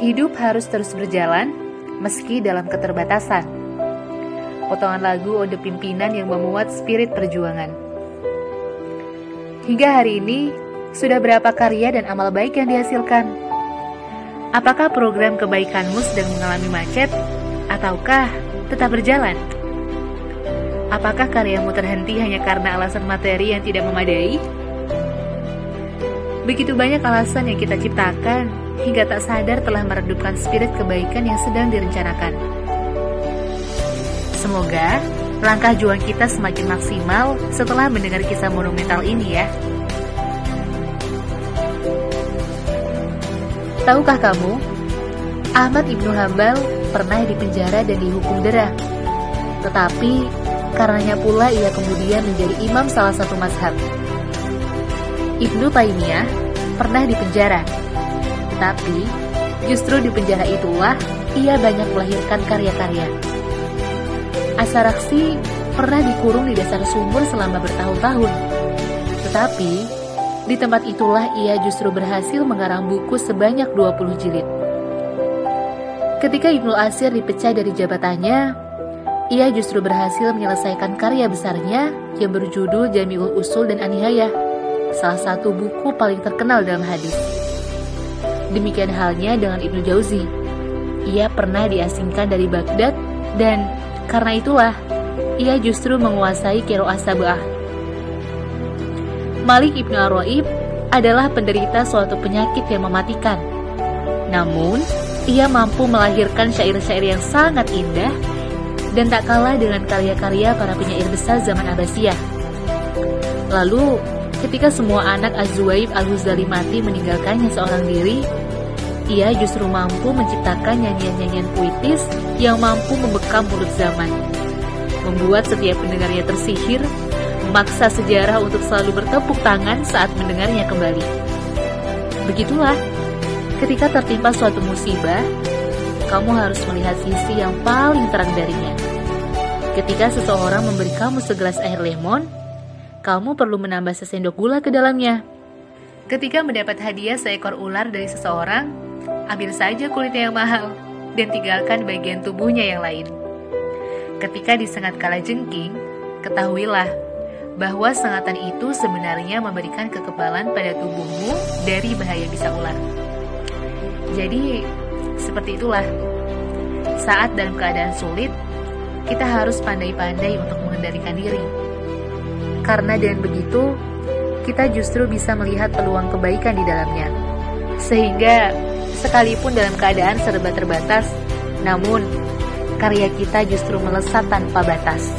Hidup harus terus berjalan, meski dalam keterbatasan. Potongan lagu Ode Pimpinan yang memuat spirit perjuangan. Hingga hari ini, sudah berapa karya dan amal baik yang dihasilkan? Apakah program kebaikanmu sedang mengalami macet, ataukah tetap berjalan? Apakah karyamu terhenti hanya karena alasan materi yang tidak memadai? Begitu banyak alasan yang kita ciptakan hingga tak sadar telah meredupkan spirit kebaikan yang sedang direncanakan. Semoga langkah juang kita semakin maksimal setelah mendengar kisah monumental ini ya. Tahukah kamu, Ahmad Ibnu Hambal pernah dipenjara dan dihukum dera. Tetapi karenanya pula ia kemudian menjadi imam salah satu mazhab. Ibnu Taimiyah pernah di penjara. Tapi, justru di penjara itulah ia banyak melahirkan karya-karya. Asaraksi pernah dikurung di dasar sumur selama bertahun-tahun. Tetapi, di tempat itulah ia justru berhasil mengarang buku sebanyak 20 jilid. Ketika Ibnu Asir dipecah dari jabatannya, ia justru berhasil menyelesaikan karya besarnya yang berjudul Jamiul Usul dan Anihayah salah satu buku paling terkenal dalam hadis. Demikian halnya dengan Ibnu Jauzi. Ia pernah diasingkan dari Baghdad dan karena itulah ia justru menguasai Kiroah Sabah. Malik Ibnu Arwaib adalah penderita suatu penyakit yang mematikan. Namun, ia mampu melahirkan syair-syair yang sangat indah dan tak kalah dengan karya-karya para penyair besar zaman Abbasiyah. Lalu, Ketika semua anak Azuaib al-Huzali mati meninggalkannya seorang diri, ia justru mampu menciptakan nyanyian-nyanyian puitis yang mampu membekam mulut zaman. Membuat setiap pendengarnya tersihir, memaksa sejarah untuk selalu bertepuk tangan saat mendengarnya kembali. Begitulah, ketika tertimpa suatu musibah, kamu harus melihat sisi yang paling terang darinya. Ketika seseorang memberi kamu segelas air lemon, kamu perlu menambah sesendok gula ke dalamnya. Ketika mendapat hadiah seekor ular dari seseorang, ambil saja kulitnya yang mahal dan tinggalkan bagian tubuhnya yang lain. Ketika disengat kala jengking, ketahuilah bahwa sengatan itu sebenarnya memberikan kekebalan pada tubuhmu dari bahaya bisa ular. Jadi, seperti itulah. Saat dalam keadaan sulit, kita harus pandai-pandai untuk mengendalikan diri karena dengan begitu, kita justru bisa melihat peluang kebaikan di dalamnya. Sehingga, sekalipun dalam keadaan serba terbatas, namun karya kita justru melesat tanpa batas.